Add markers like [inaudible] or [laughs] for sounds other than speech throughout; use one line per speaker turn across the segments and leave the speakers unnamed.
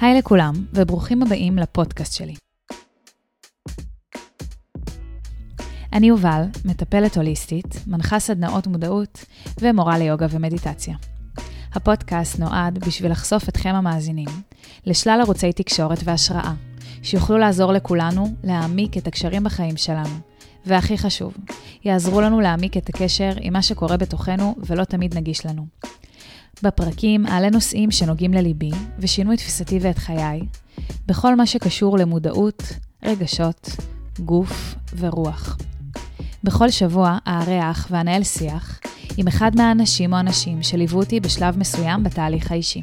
היי לכולם, וברוכים הבאים לפודקאסט שלי. אני יובל, מטפלת הוליסטית, מנחה סדנאות מודעות ומורה ליוגה ומדיטציה. הפודקאסט נועד בשביל לחשוף אתכם המאזינים לשלל ערוצי תקשורת והשראה, שיוכלו לעזור לכולנו להעמיק את הקשרים בחיים שלנו, והכי חשוב, יעזרו לנו להעמיק את הקשר עם מה שקורה בתוכנו ולא תמיד נגיש לנו. בפרקים אעלה נושאים שנוגעים לליבי ושינו את תפיסתי ואת חיי, בכל מה שקשור למודעות, רגשות, גוף ורוח. בכל שבוע אארח ואנהל שיח עם אחד מהאנשים או הנשים שליוו אותי בשלב מסוים בתהליך האישי.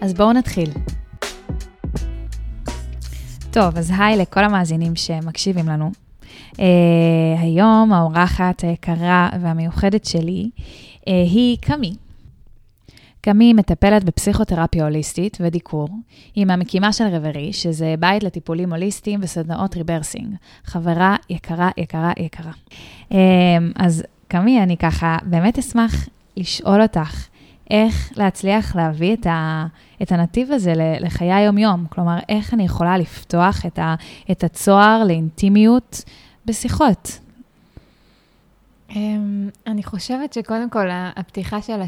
אז בואו נתחיל. טוב, אז היי לכל המאזינים שמקשיבים לנו. Uh, היום האורחת היקרה והמיוחדת שלי uh, היא קמי. קמי מטפלת בפסיכותרפיה הוליסטית ודיקור. היא מהמקימה של רברי, שזה בית לטיפולים הוליסטיים וסדנאות ריברסינג. חברה יקרה, יקרה, יקרה. אמ, אז קמי, אני ככה באמת אשמח לשאול אותך, איך להצליח להביא את, ה, את הנתיב הזה לחיי היום-יום? כלומר, איך אני יכולה לפתוח את, ה, את הצוהר לאינטימיות בשיחות?
אמ, אני חושבת שקודם כל, הפתיחה של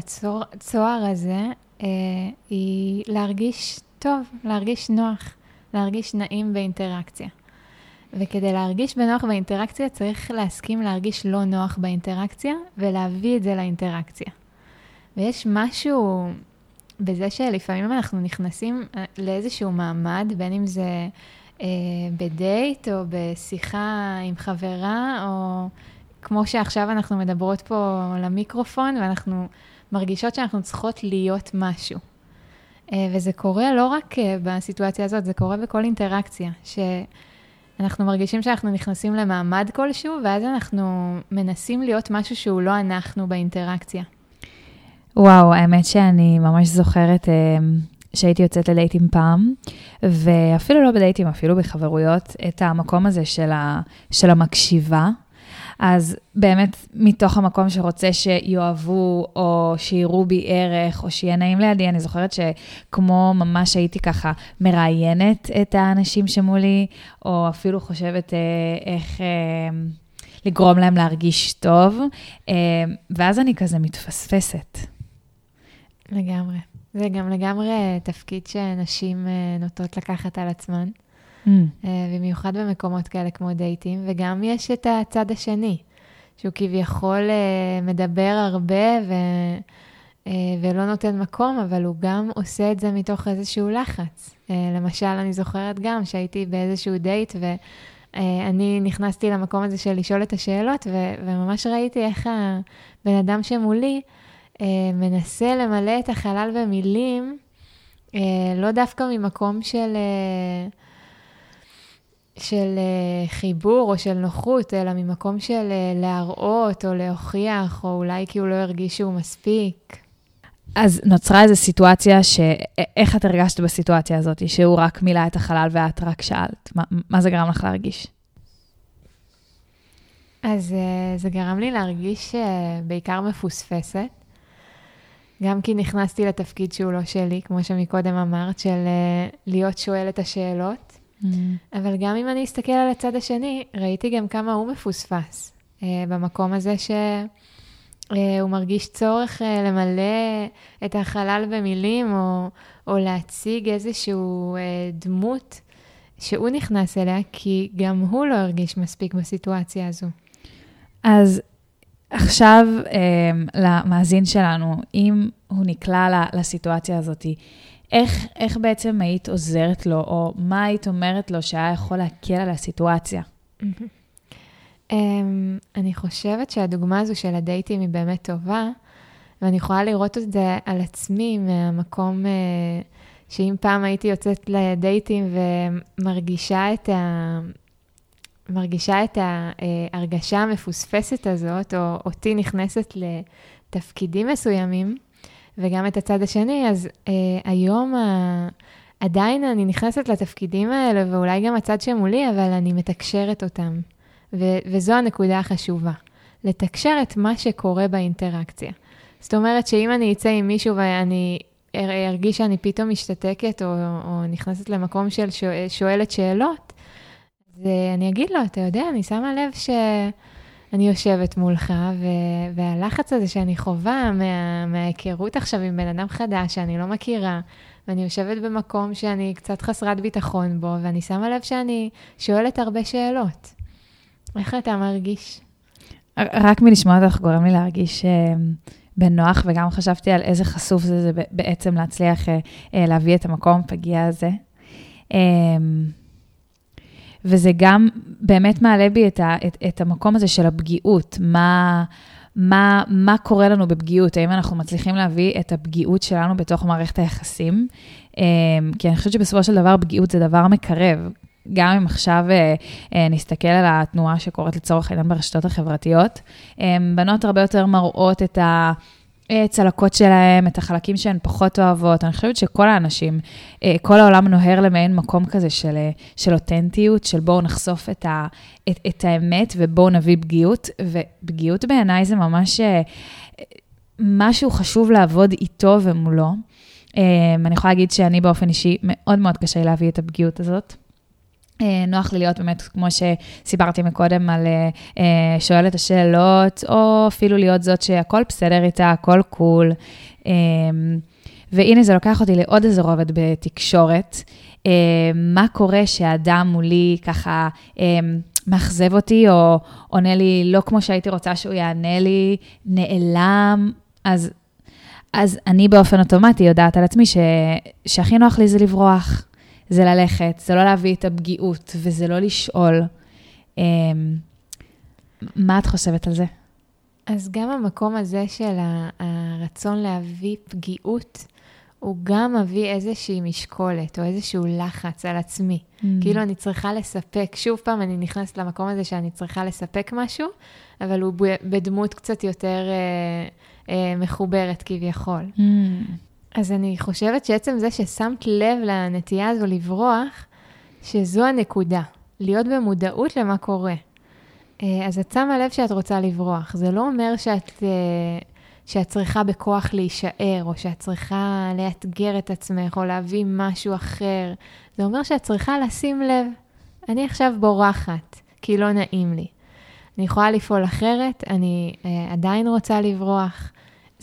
הצוהר הזה אה, היא להרגיש טוב, להרגיש נוח, להרגיש נעים באינטראקציה. וכדי להרגיש בנוח באינטראקציה, צריך להסכים להרגיש לא נוח באינטראקציה ולהביא את זה לאינטראקציה. ויש משהו בזה שלפעמים אנחנו נכנסים אה, לאיזשהו מעמד, בין אם זה אה, בדייט או בשיחה עם חברה, או כמו שעכשיו אנחנו מדברות פה למיקרופון, ואנחנו מרגישות שאנחנו צריכות להיות משהו. אה, וזה קורה לא רק אה, בסיטואציה הזאת, זה קורה בכל אינטראקציה, שאנחנו מרגישים שאנחנו נכנסים למעמד כלשהו, ואז אנחנו מנסים להיות משהו שהוא לא אנחנו באינטראקציה.
וואו, האמת שאני ממש זוכרת אה, שהייתי יוצאת לדייטים פעם, ואפילו לא בדייטים, אפילו בחברויות, את המקום הזה של, ה, של המקשיבה. אז באמת, מתוך המקום שרוצה שיאהבו, או שיראו בי ערך, או שיהיה נעים לידי, אני זוכרת שכמו ממש הייתי ככה מראיינת את האנשים שמולי, או אפילו חושבת אה, איך... אה, לגרום להם להרגיש טוב, אה, ואז אני כזה מתפספסת.
לגמרי. זה גם לגמרי תפקיד שנשים נוטות לקחת על עצמן. Mm. במיוחד במקומות כאלה כמו דייטים, וגם יש את הצד השני, שהוא כביכול אה, מדבר הרבה ו... ולא נותן מקום, אבל הוא גם עושה את זה מתוך איזשהו לחץ. למשל, אני זוכרת גם שהייתי באיזשהו דייט, ואני נכנסתי למקום הזה של לשאול את השאלות, ו... וממש ראיתי איך הבן אדם שמולי מנסה למלא את החלל במילים, לא דווקא ממקום של... של uh, חיבור או של נוחות, אלא ממקום של uh, להראות או להוכיח, או אולי כי הוא לא הרגיש שהוא מספיק.
אז נוצרה איזו סיטואציה, ש... איך את הרגשת בסיטואציה הזאת, שהוא רק מילא את החלל ואת רק שאלת? מה, מה זה גרם לך להרגיש?
אז uh, זה גרם לי להרגיש בעיקר מפוספסת. גם כי נכנסתי לתפקיד שהוא לא שלי, כמו שמקודם אמרת, של להיות שואלת השאלות. Mm-hmm. אבל גם אם אני אסתכל על הצד השני, ראיתי גם כמה הוא מפוספס uh, במקום הזה שהוא uh, מרגיש צורך uh, למלא את החלל במילים, או, או להציג איזושהי uh, דמות שהוא נכנס אליה, כי גם הוא לא הרגיש מספיק בסיטואציה הזו.
אז עכשיו, למאזין שלנו, אם הוא נקלע לסיטואציה הזאת, איך, איך בעצם היית עוזרת לו, או מה היית אומרת לו שהיה יכול להקל על הסיטואציה?
Um, אני חושבת שהדוגמה הזו של הדייטים היא באמת טובה, ואני יכולה לראות את זה על עצמי מהמקום uh, שאם פעם הייתי יוצאת לדייטים ומרגישה את ה... מרגישה את ההרגשה המפוספסת הזאת, או אותי נכנסת לתפקידים מסוימים, וגם את הצד השני, אז אה, היום ה... עדיין אני נכנסת לתפקידים האלה, ואולי גם הצד שמולי, אבל אני מתקשרת אותם. ו- וזו הנקודה החשובה, לתקשר את מה שקורה באינטראקציה. זאת אומרת שאם אני אצא עם מישהו ואני ארגיש שאני פתאום משתתקת או, או נכנסת למקום של שואל, שואלת שאלות, אז אני אגיד לו, אתה יודע, אני שמה לב שאני יושבת מולך, ו, והלחץ הזה שאני חווה מה, מההיכרות עכשיו עם בן אדם חדש שאני לא מכירה, ואני יושבת במקום שאני קצת חסרת ביטחון בו, ואני שמה לב שאני שואלת הרבה שאלות. איך אתה מרגיש?
רק מלשמוע אותך גורם לי להרגיש אה, בנוח, וגם חשבתי על איזה חשוף זה, זה בעצם להצליח אה, להביא את המקום הפגיע הזה. וזה גם באמת מעלה בי את, ה, את, את המקום הזה של הפגיעות, מה, מה, מה קורה לנו בפגיעות, האם אנחנו מצליחים להביא את הפגיעות שלנו בתוך מערכת היחסים, כי אני חושבת שבסופו של דבר פגיעות זה דבר מקרב. גם אם עכשיו אה, אה, נסתכל על התנועה שקורית לצורך העניין ברשתות החברתיות, אה, בנות הרבה יותר מראות את ה... צלקות שלהם, את החלקים שהן פחות אוהבות. אני חושבת שכל האנשים, כל העולם נוהר למעין מקום כזה של, של אותנטיות, של בואו נחשוף את, ה, את, את האמת ובואו נביא פגיעות. ופגיעות בעיניי זה ממש משהו חשוב לעבוד איתו ומולו. אני יכולה להגיד שאני באופן אישי, מאוד מאוד קשה להביא את הפגיעות הזאת. אה, נוח לי להיות באמת, כמו שסיפרתי מקודם, על אה, אה, שואל את השאלות, או אפילו להיות זאת שהכל בסדר איתה, הכל קול. והנה זה לוקח אותי לעוד איזה רובד בתקשורת. מה קורה שהאדם מולי ככה מאכזב אותי, או עונה לי לא כמו שהייתי רוצה שהוא יענה לי, נעלם, אז, אז אני באופן אוטומטי יודעת על עצמי ש, שהכי נוח לי זה לברוח. זה ללכת, זה לא להביא את הפגיעות, וזה לא לשאול. אמ, מה את חושבת על זה?
אז גם המקום הזה של הרצון להביא פגיעות, הוא גם מביא איזושהי משקולת או איזשהו לחץ על עצמי. Mm. כאילו אני צריכה לספק, שוב פעם אני נכנסת למקום הזה שאני צריכה לספק משהו, אבל הוא בדמות קצת יותר אה, אה, מחוברת כביכול. Mm. אז אני חושבת שעצם זה ששמת לב לנטייה הזו לברוח, שזו הנקודה, להיות במודעות למה קורה. אה, אז את שמה לב שאת רוצה לברוח. זה לא אומר שאת, אה, שאת צריכה בכוח להישאר, או שאת צריכה לאתגר את עצמך, או להביא משהו אחר. זה אומר שאת צריכה לשים לב, אני עכשיו בורחת, כי לא נעים לי. אני יכולה לפעול אחרת, אני אה, עדיין רוצה לברוח.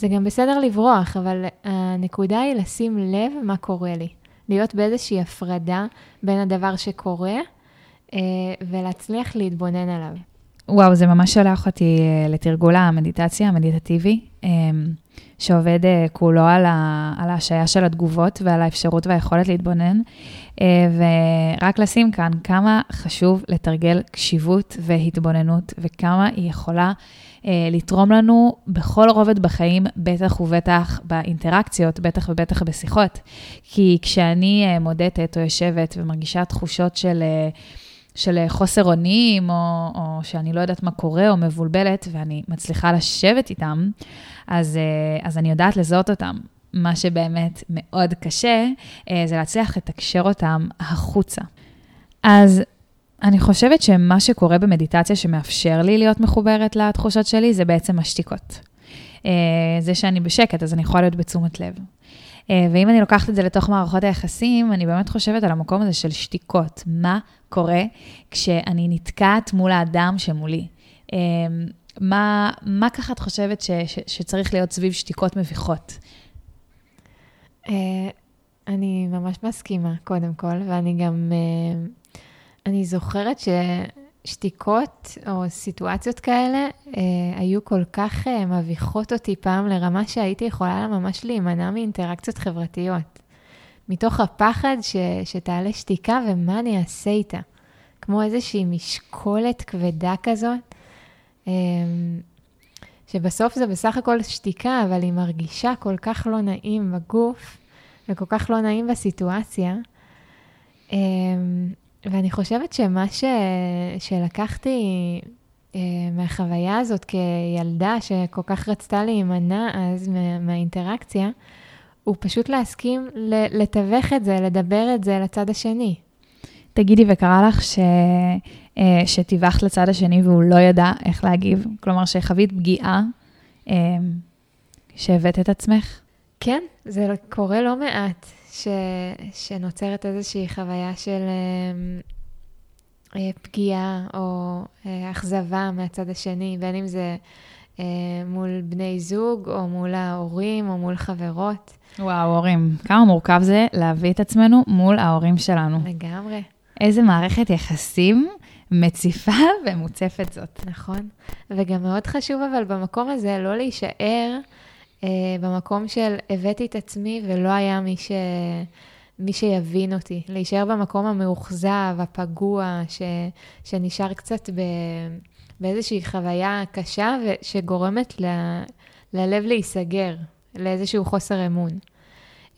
זה גם בסדר לברוח, אבל הנקודה היא לשים לב מה קורה לי. להיות באיזושהי הפרדה בין הדבר שקורה אה, ולהצליח להתבונן עליו.
וואו, זה ממש שולח אותי אה, לתרגול המדיטציה המדיטטיבי, אה, שעובד אה, כולו על, ה, על ההשעיה של התגובות ועל האפשרות והיכולת להתבונן. ורק לשים כאן כמה חשוב לתרגל קשיבות והתבוננות, וכמה היא יכולה לתרום לנו בכל רובד בחיים, בטח ובטח באינטראקציות, בטח ובטח בשיחות. כי כשאני מודדת או יושבת ומרגישה תחושות של... של אה, חוסר אונים, או, או שאני לא יודעת מה קורה, או מבולבלת, ואני מצליחה לשבת איתם, אז, אה, אז אני יודעת לזהות אותם. מה שבאמת מאוד קשה, אה, זה להצליח לתקשר אותם החוצה. אז אני חושבת שמה שקורה במדיטציה שמאפשר לי להיות מחוברת לתחושות שלי, זה בעצם השתיקות. זה שאני בשקט, אז אני יכולה להיות בתשומת לב. אה, ואם אני לוקחת את זה לתוך מערכות היחסים, אני באמת חושבת על המקום הזה של שתיקות. מה קורה כשאני נתקעת מול האדם שמולי? אה, מה, מה ככה את חושבת ש, ש, שצריך להיות סביב שתיקות מביכות?
אה, אני ממש מסכימה, קודם כל, ואני גם, אני זוכרת ש... שתיקות או סיטואציות כאלה אה, היו כל כך אה, מביכות אותי פעם לרמה שהייתי יכולה ממש להימנע מאינטראקציות חברתיות. מתוך הפחד ש, שתעלה שתיקה ומה אני אעשה איתה. כמו איזושהי משקולת כבדה כזאת, אה, שבסוף זה בסך הכל שתיקה, אבל היא מרגישה כל כך לא נעים בגוף וכל כך לא נעים בסיטואציה. אה, ואני חושבת שמה ש... שלקחתי אה, מהחוויה הזאת כילדה שכל כך רצתה להימנע אז מה... מהאינטראקציה, הוא פשוט להסכים לתווך את זה, לדבר את זה לצד השני.
תגידי, וקרה לך ש... אה, שטיווחת לצד השני והוא לא ידע איך להגיב? כלומר, שחווית פגיעה, אה, שהבאת את עצמך?
כן, זה קורה לא מעט, ש, שנוצרת איזושהי חוויה של אה, אה, פגיעה או אה, אכזבה מהצד השני, בין אם זה אה, מול בני זוג, או מול ההורים, או מול חברות.
וואו, הורים, כמה מורכב זה להביא את עצמנו מול ההורים שלנו.
לגמרי.
איזה מערכת יחסים מציפה ומוצפת זאת.
נכון. וגם מאוד חשוב, אבל במקום הזה, לא להישאר במקום של הבאתי את עצמי ולא היה מי, ש... מי שיבין אותי. להישאר במקום המאוכזב, הפגוע, ש... שנשאר קצת ב... באיזושהי חוויה קשה שגורמת ל... ללב להיסגר, לאיזשהו חוסר אמון.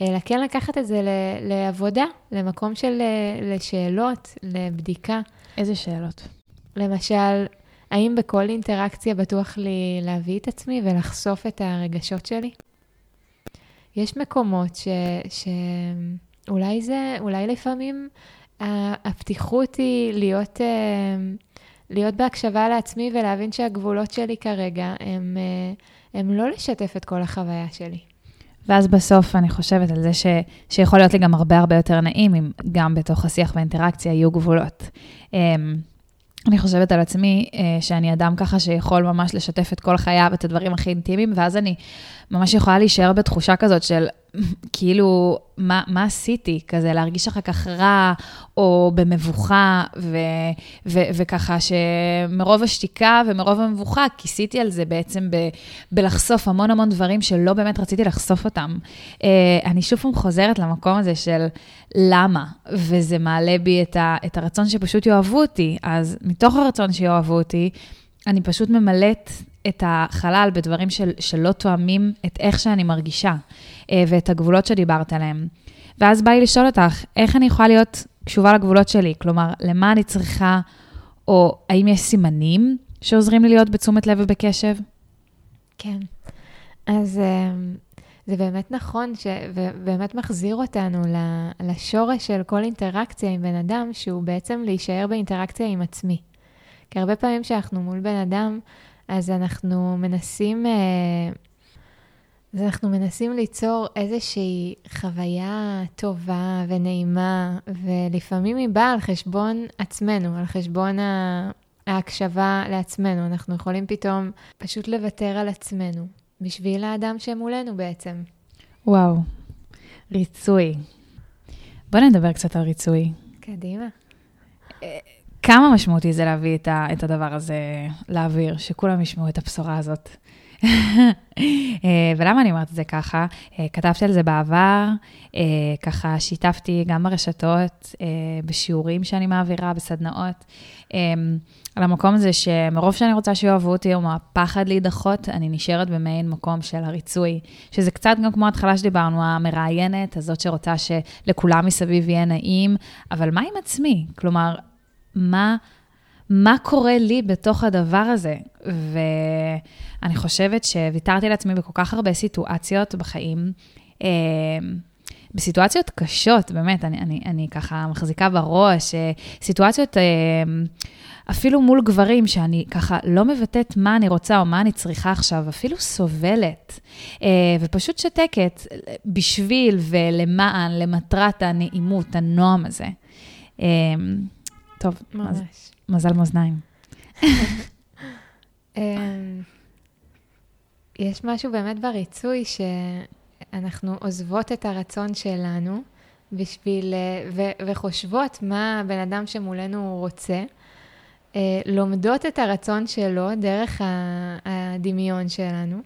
אלא כן לקחת את זה ל... לעבודה, למקום של לשאלות, לבדיקה.
איזה שאלות?
למשל, האם בכל אינטראקציה בטוח לי להביא את עצמי ולחשוף את הרגשות שלי? יש מקומות ש... שאולי זה, אולי לפעמים הפתיחות היא להיות, אה, להיות בהקשבה לעצמי ולהבין שהגבולות שלי כרגע הם, אה, הם לא לשתף את כל החוויה שלי.
ואז בסוף אני חושבת על זה ש, שיכול להיות לי גם הרבה הרבה יותר נעים אם גם בתוך השיח והאינטראקציה יהיו גבולות. אני חושבת על עצמי אה, שאני אדם ככה שיכול ממש לשתף את כל חייו, את הדברים הכי אינטימיים, ואז אני ממש יכולה להישאר בתחושה כזאת של כאילו, מה, מה עשיתי? כזה להרגיש אחר כך רע, או במבוכה, ו, ו, וככה שמרוב השתיקה ומרוב המבוכה, כיסיתי על זה בעצם ב, בלחשוף המון המון דברים שלא באמת רציתי לחשוף אותם. Uh, אני שוב פעם חוזרת למקום הזה של למה, וזה מעלה בי את, ה, את הרצון שפשוט יאהבו אותי. אז מתוך הרצון שיאהבו אותי, אני פשוט ממלאת את החלל בדברים של, שלא תואמים את איך שאני מרגישה אה, ואת הגבולות שדיברת עליהם. ואז בא לי לשאול אותך, איך אני יכולה להיות קשובה לגבולות שלי? כלומר, למה אני צריכה, או האם יש סימנים שעוזרים לי להיות בתשומת לב ובקשב?
כן. אז אה, זה באמת נכון, ש... ובאמת מחזיר אותנו לשורש של כל אינטראקציה עם בן אדם, שהוא בעצם להישאר באינטראקציה עם עצמי. כי הרבה פעמים כשאנחנו מול בן אדם, אז אנחנו מנסים, אה, אז אנחנו מנסים ליצור איזושהי חוויה טובה ונעימה, ולפעמים היא באה על חשבון עצמנו, על חשבון ההקשבה לעצמנו. אנחנו יכולים פתאום פשוט לוותר על עצמנו, בשביל האדם שמולנו בעצם.
וואו, ריצוי. בוא נדבר קצת על ריצוי.
קדימה.
כמה משמעותי זה להביא את, ה, את הדבר הזה לאוויר, שכולם ישמעו את הבשורה הזאת. [laughs] אה, ולמה אני אומרת את זה ככה? אה, כתבתי על זה בעבר, אה, ככה שיתפתי גם ברשתות, בשיעורים שאני מעבירה, בסדנאות, על המקום הזה שמרוב שאני רוצה שיאהבו אותי, או מהפחד להידחות, אני נשארת במעין מקום של הריצוי, שזה קצת גם כמו ההתחלה שדיברנו, המראיינת, הזאת שרוצה שלכולם מסביב יהיה נעים, אבל מה עם עצמי? כלומר, מה, מה קורה לי בתוך הדבר הזה. ואני חושבת שוויתרתי לעצמי בכל כך הרבה סיטואציות בחיים. אה, בסיטואציות קשות, באמת, אני, אני, אני ככה מחזיקה בראש, אה, סיטואציות אה, אפילו מול גברים, שאני ככה לא מבטאת מה אני רוצה או מה אני צריכה עכשיו, אפילו סובלת, ופשוט שתקת בשביל ולמען, למטרת הנעימות, הנועם הזה. טוב, ממש. מזל מאזניים. [laughs]
אמ, יש משהו באמת בריצוי שאנחנו עוזבות את הרצון שלנו בשביל, אה, ו- וחושבות מה הבן אדם שמולנו רוצה, אה, לומדות את הרצון שלו דרך הדמיון שלנו,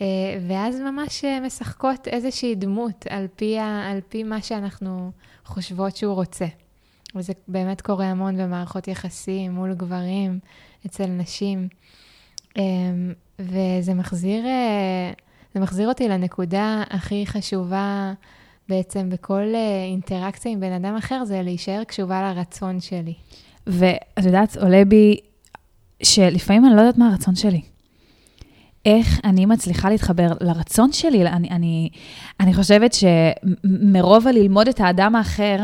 אה, ואז ממש משחקות איזושהי דמות על פי, על פי מה שאנחנו חושבות שהוא רוצה. וזה באמת קורה המון במערכות יחסים מול גברים, אצל נשים. אמ, וזה מחזיר, אה, זה מחזיר אותי לנקודה הכי חשובה בעצם בכל אה, אינטראקציה עם בן אדם אחר, זה להישאר קשובה לרצון שלי.
ואת יודעת, עולה בי שלפעמים אני לא יודעת מה הרצון שלי. איך אני מצליחה להתחבר לרצון שלי. אני, אני, אני חושבת שמרוב הללמוד את האדם האחר,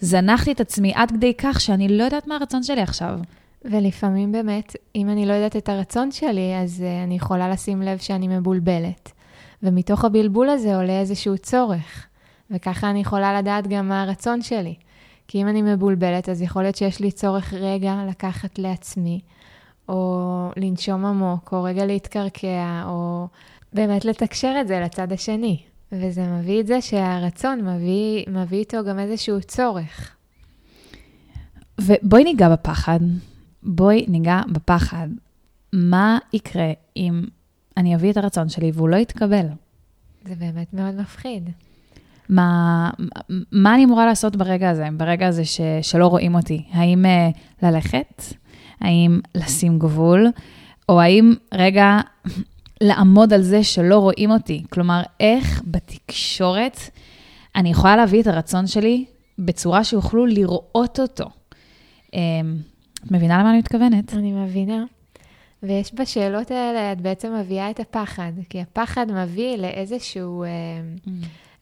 זנחתי את עצמי עד כדי כך שאני לא יודעת מה הרצון שלי עכשיו.
ולפעמים באמת, אם אני לא יודעת את הרצון שלי, אז uh, אני יכולה לשים לב שאני מבולבלת. ומתוך הבלבול הזה עולה איזשהו צורך, וככה אני יכולה לדעת גם מה הרצון שלי. כי אם אני מבולבלת, אז יכול להיות שיש לי צורך רגע לקחת לעצמי, או לנשום עמוק, או רגע להתקרקע, או באמת לתקשר את זה לצד השני. וזה מביא את זה שהרצון מביא, מביא איתו גם איזשהו צורך.
ובואי ניגע בפחד. בואי ניגע בפחד. מה יקרה אם אני אביא את הרצון שלי והוא לא יתקבל?
זה באמת מאוד מפחיד.
מה, מה אני אמורה לעשות ברגע הזה, ברגע הזה ש, שלא רואים אותי? האם uh, ללכת? האם לשים גבול? או האם רגע לעמוד על זה שלא רואים אותי? כלומר, איך בתקשורת אני יכולה להביא את הרצון שלי בצורה שיוכלו לראות אותו? Um, את מבינה למה אני מתכוונת?
אני מבינה. ויש בשאלות האלה, את בעצם מביאה את הפחד, כי הפחד מביא לאיזשהו... Uh, mm.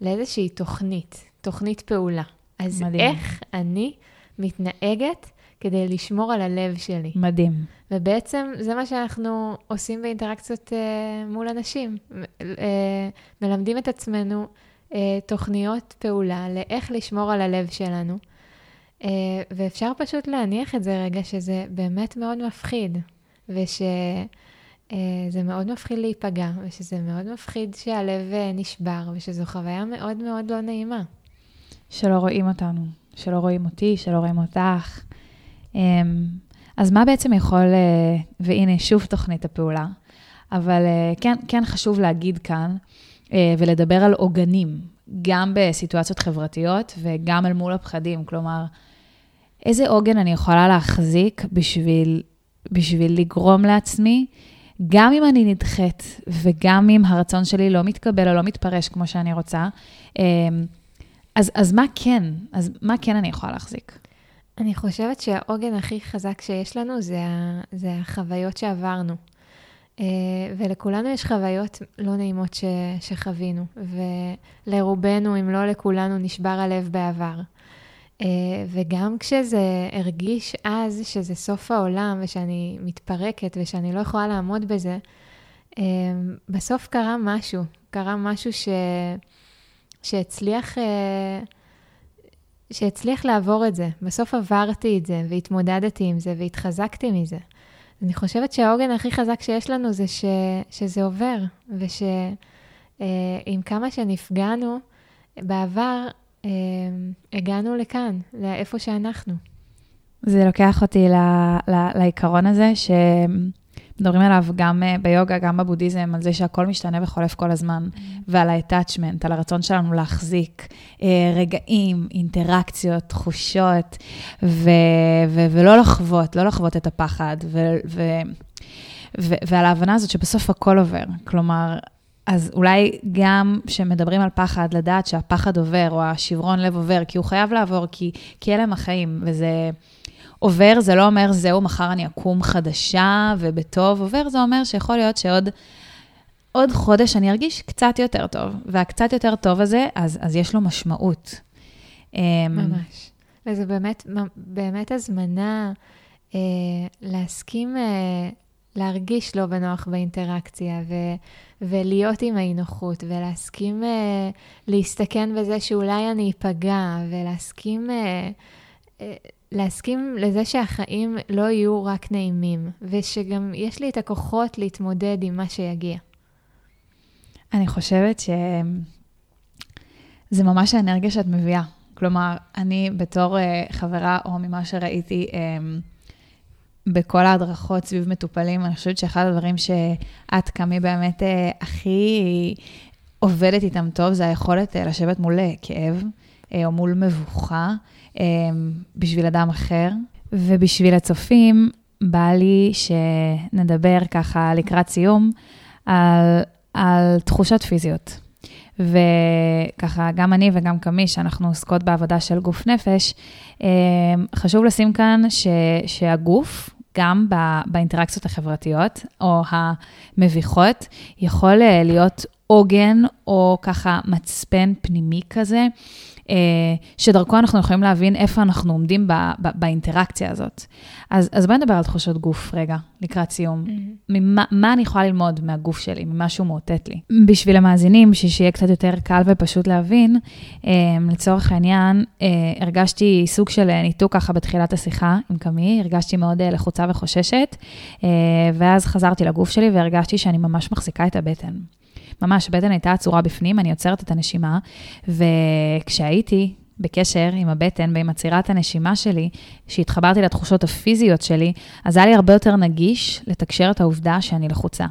לאיזושהי תוכנית, תוכנית פעולה. אז מדהים. איך אני מתנהגת כדי לשמור על הלב שלי.
מדהים.
ובעצם זה מה שאנחנו עושים באינטראקציות uh, מול אנשים. Uh, מלמדים את עצמנו uh, תוכניות פעולה לאיך לשמור על הלב שלנו. Uh, ואפשר פשוט להניח את זה רגע, שזה באמת מאוד מפחיד, וש... אה, זה מאוד מפחיד להיפגע, ושזה מאוד מפחיד שהלב אה, נשבר, ושזו חוויה מאוד מאוד לא נעימה.
שלא רואים אותנו, שלא רואים אותי, שלא רואים אותך. אמ, אז מה בעצם יכול, אה, והנה שוב תוכנית הפעולה, אבל כן, כן חשוב להגיד כאן ולדבר על עוגנים, גם בסיטואציות חברתיות וגם אל מול הפחדים. כלומר, איזה עוגן אני יכולה להחזיק בשביל, בשביל לגרום לעצמי גם אם אני נדחית וגם אם הרצון שלי לא מתקבל או לא מתפרש כמו שאני רוצה, אמ, אז, אז מה כן? אז מה כן אני יכולה להחזיק?
אני חושבת שהעוגן הכי חזק שיש לנו זה, זה החוויות שעברנו. אה, ולכולנו יש חוויות לא נעימות ש, שחווינו, ולרובנו, אם לא לכולנו, נשבר הלב בעבר. אה, וגם כשזה הרגיש אז שזה סוף העולם ושאני מתפרקת ושאני לא יכולה לעמוד בזה, אה, בסוף קרה משהו, קרה משהו ש... שהצליח, אה, שהצליח לעבור את זה. בסוף עברתי את זה והתמודדתי עם זה והתחזקתי מזה. אני חושבת שהעוגן הכי חזק שיש לנו זה ש... שזה עובר, ושעם כמה שנפגענו בעבר, אמ, הגענו לכאן, לאיפה שאנחנו.
זה לוקח אותי ל, ל, לעיקרון הזה, שמדברים עליו גם אה, ביוגה, גם בבודהיזם, על זה שהכל משתנה וחולף כל הזמן, mm-hmm. ועל ה-attachment, על הרצון שלנו להחזיק אה, רגעים, אינטראקציות, תחושות, ו, ו, ולא לחוות, לא לחוות את הפחד, ו, ו, ו, ועל ההבנה הזאת שבסוף הכל עובר. כלומר, אז אולי גם כשמדברים על פחד, לדעת שהפחד עובר, או השברון לב עובר, כי הוא חייב לעבור, כי, כי אלה הם החיים, וזה עובר, זה לא אומר, זהו, מחר אני אקום חדשה ובטוב. עובר, זה אומר שיכול להיות שעוד עוד חודש אני ארגיש קצת יותר טוב, והקצת יותר טוב הזה, אז, אז יש לו משמעות.
אמ, ממש. וזה באמת, באמת הזמנה אה, להסכים... אה, להרגיש לא בנוח באינטראקציה ו, ולהיות עם האי-נוחות ולהסכים uh, להסתכן בזה שאולי אני אפגע ולהסכים uh, uh, להסכים לזה שהחיים לא יהיו רק נעימים ושגם יש לי את הכוחות להתמודד עם מה שיגיע.
אני חושבת שזה ממש האנרגיה שאת מביאה. כלומר, אני בתור uh, חברה, או ממה שראיתי, um, בכל ההדרכות סביב מטופלים, אני חושבת שאחד הדברים שאת, קמי, באמת אה, הכי עובדת איתם טוב, זה היכולת אה, לשבת מול כאב או מול מבוכה בשביל אדם אחר. ובשביל הצופים, בא לי שנדבר ככה לקראת סיום על, על תחושות פיזיות. וככה, גם אני וגם קמי, שאנחנו עוסקות בעבודה של גוף נפש, חשוב לשים כאן ש, שהגוף גם באינטראקציות החברתיות או המביכות, יכול אה, להיות עוגן או ככה מצפן פנימי כזה, אה, שדרכו אנחנו יכולים להבין איפה אנחנו עומדים ב, ב, באינטראקציה הזאת. אז, אז בואי נדבר על תחושות גוף רגע, לקראת סיום. Mm-hmm. ממה, מה אני יכולה ללמוד מהגוף שלי, ממה שהוא מאותת לי? בשביל המאזינים, שיהיה קצת יותר קל ופשוט להבין, אה, לצורך העניין, אה, הרגשתי סוג של ניתוק ככה בתחילת השיחה עם קמי, הרגשתי מאוד לחוצה וחוששת, ואז חזרתי לגוף שלי והרגשתי שאני ממש מחזיקה את הבטן. ממש, הבטן הייתה עצורה בפנים, אני עוצרת את הנשימה, וכשהייתי בקשר עם הבטן ועם עצירת הנשימה שלי, שהתחברתי לתחושות הפיזיות שלי, אז היה לי הרבה יותר נגיש לתקשר את העובדה שאני לחוצה.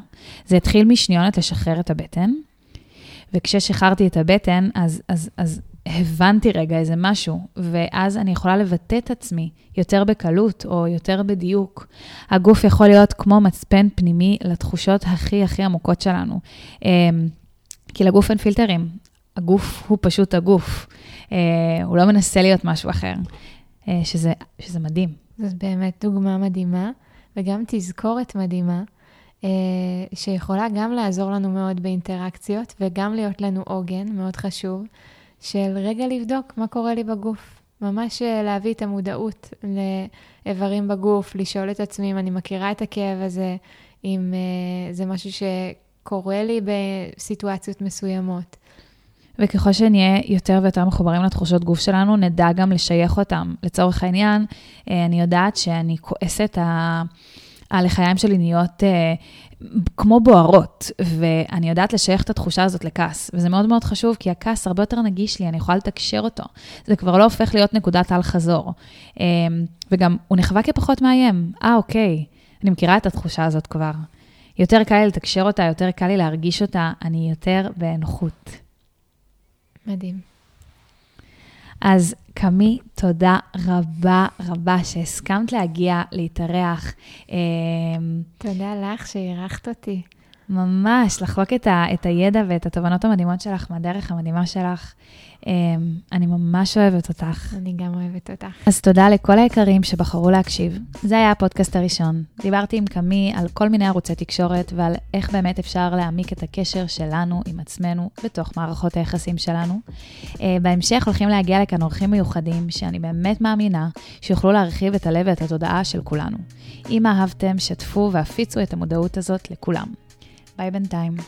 זה התחיל משניונת לשחרר את הבטן, וכששחררתי את הבטן, אז, אז, אז הבנתי רגע איזה משהו, ואז אני יכולה לבטא את עצמי יותר בקלות או יותר בדיוק. הגוף יכול להיות כמו מצפן פנימי לתחושות הכי הכי עמוקות שלנו. אמ, כי לגוף אין פילטרים, הגוף הוא פשוט הגוף. אה, הוא לא מנסה להיות משהו אחר, אה, שזה, שזה מדהים.
זאת באמת דוגמה מדהימה, וגם תזכורת מדהימה, אה, שיכולה גם לעזור לנו מאוד באינטראקציות, וגם להיות לנו עוגן, מאוד חשוב. של רגע לבדוק מה קורה לי בגוף. ממש אה, להביא את המודעות לאיברים בגוף, לשאול את עצמי אם אני מכירה את הכאב הזה, אם uh, זה משהו שקורה לי בסיטואציות מסוימות.
וככל שנהיה יותר ויותר מחוברים לתחושות גוף שלנו, נדע גם לשייך אותם. לצורך העניין, אה, אני יודעת שאני כועסת, הלחיים שלי נהיות כמו בוערות, ואני יודעת לשייך את התחושה הזאת לכעס, וזה מאוד מאוד חשוב, כי הכעס הרבה יותר נגיש לי, אני יכולה לתקשר אותו. זה כבר לא הופך להיות נקודת אל-חזור. אמ, וגם הוא נחווה כפחות מאיים. אה, אוקיי, אני מכירה את התחושה הזאת כבר. יותר קל לי לתקשר אותה, יותר קל לי להרגיש אותה, אני יותר בנוחות.
מדהים.
אז קמי, תודה רבה רבה שהסכמת להגיע, להתארח.
אמ, תודה לך שאירחת אותי.
ממש, לחלוק את, ה, את הידע ואת התובנות המדהימות שלך מהדרך המדהימה שלך. אמ, אני ממש אוהבת אותך.
אני גם אוהבת אותך.
אז תודה לכל היקרים שבחרו להקשיב. זה היה הפודקאסט הראשון. דיברתי עם קמי על כל מיני ערוצי תקשורת ועל איך באמת אפשר להעמיק את הקשר שלנו עם עצמנו בתוך מערכות היחסים שלנו. אה, בהמשך הולכים להגיע לכאן אורחים מיוחדים, שאני באמת מאמינה שיוכלו להרחיב את הלב ואת התודעה של כולנו. אם אהבתם, שתפו והפיצו את המודעות הזאת לכולם. Bye, Bentime.